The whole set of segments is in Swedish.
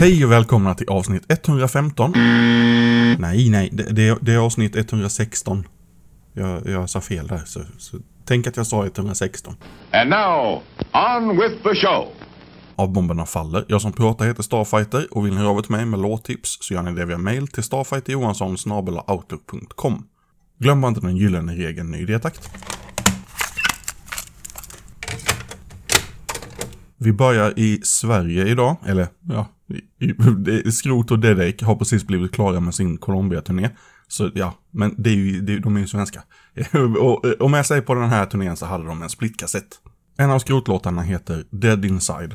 Hej och välkomna till avsnitt 115. Nej, nej, det, det, det är avsnitt 116. Jag, jag sa fel där, så, så tänk att jag sa 116. And now, on with the show. Av bomberna faller. Jag som pratar heter Starfighter och vill ni höra av er till mig med låttips så gör ni det via mail till starfighterjohansson.outlook.com. Glöm inte den gyllene regeln ny idétakt. Vi börjar i Sverige idag, eller ja, Skrot och Dedek har precis blivit klara med sin Colombia-turné. Så ja, men det är ju, det, de är ju svenska. och och med sig på den här turnén så hade de en splitkassett. En av skrotlåtarna heter Dead Inside.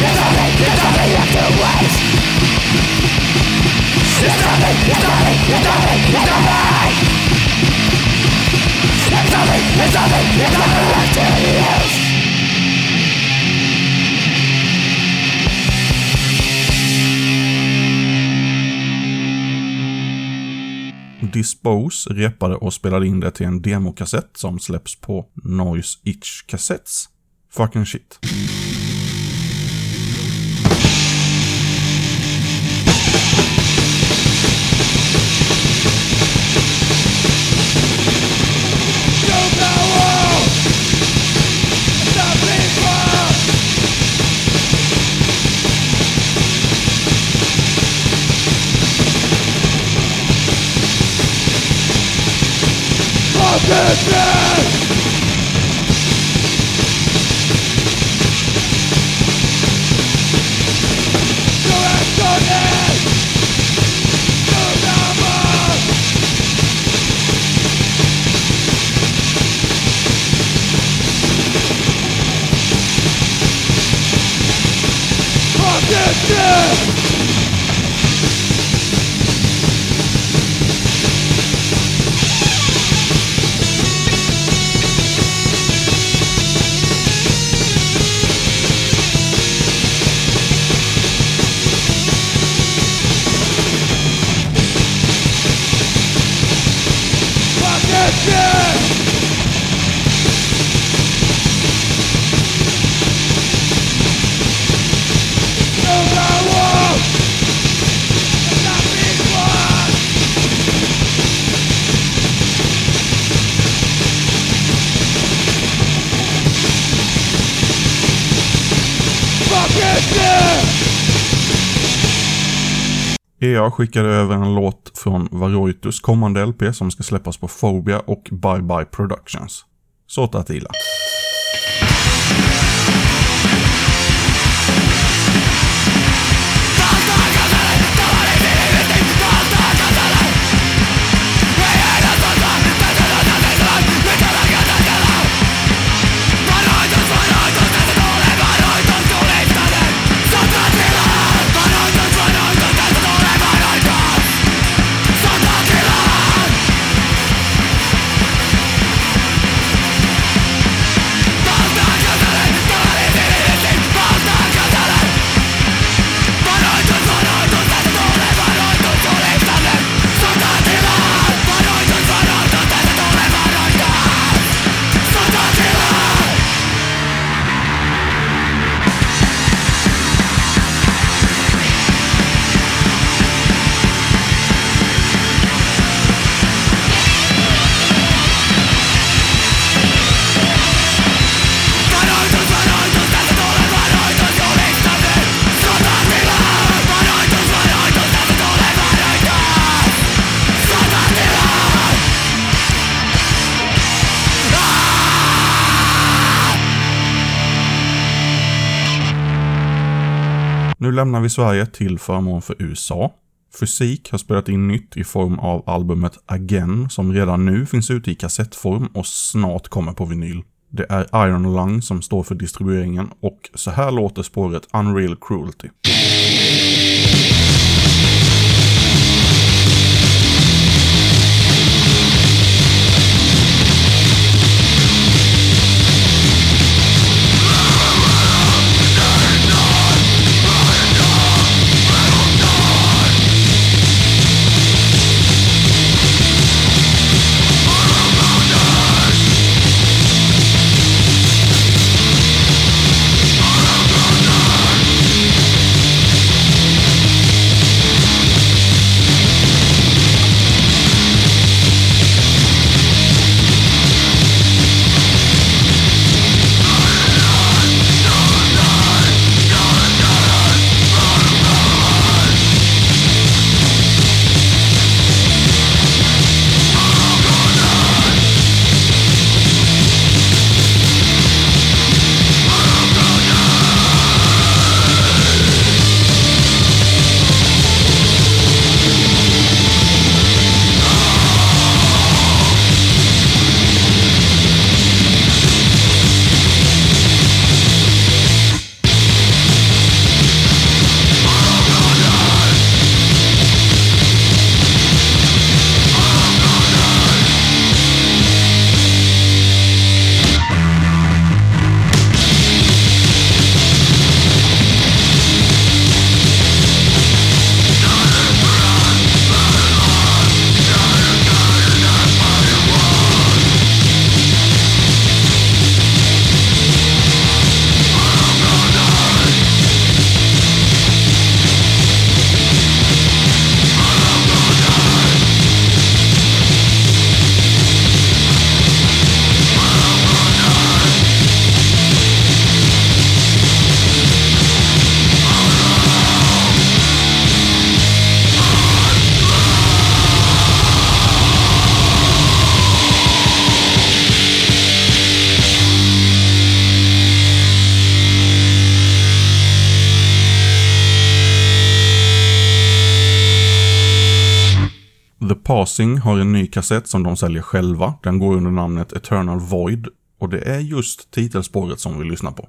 Nothing. Dispose repade och spelade in det till en demokassett som släpps på Noise Itch Cassettes. Fucking shit. EA skickade över en låt från Varoitus kommande LP som ska släppas på Phobia och Bye Bye Productions. Så Attila. Nu lämnar vi Sverige till förmån för USA. Fysik har spelat in nytt i form av albumet Again som redan nu finns ute i kassettform och snart kommer på vinyl. Det är Iron Lung som står för distribueringen och så här låter spåret Unreal Cruelty. Passing har en ny kassett som de säljer själva. Den går under namnet Eternal Void och det är just titelspåret som vi lyssnar på.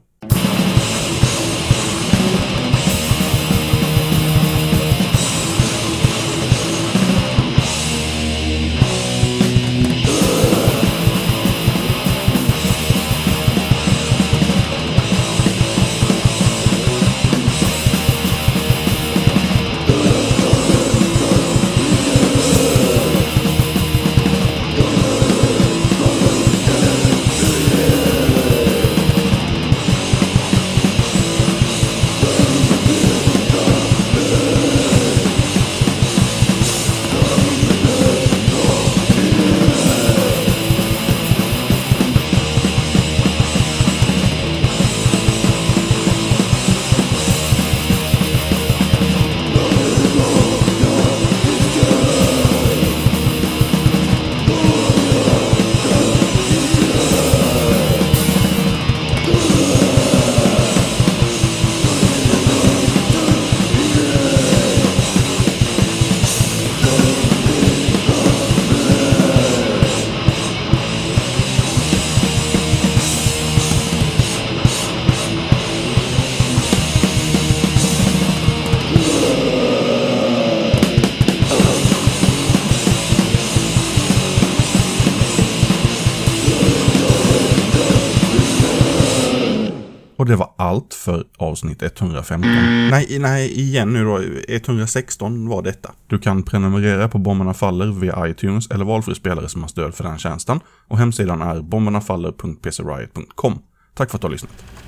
Och det var allt för avsnitt 115. Nej, nej, igen nu då. 116 var detta. Du kan prenumerera på Bomberna Faller via iTunes eller valfri spelare som har stöd för den tjänsten. Och hemsidan är bombernafaller.pcriot.com. Tack för att du har lyssnat.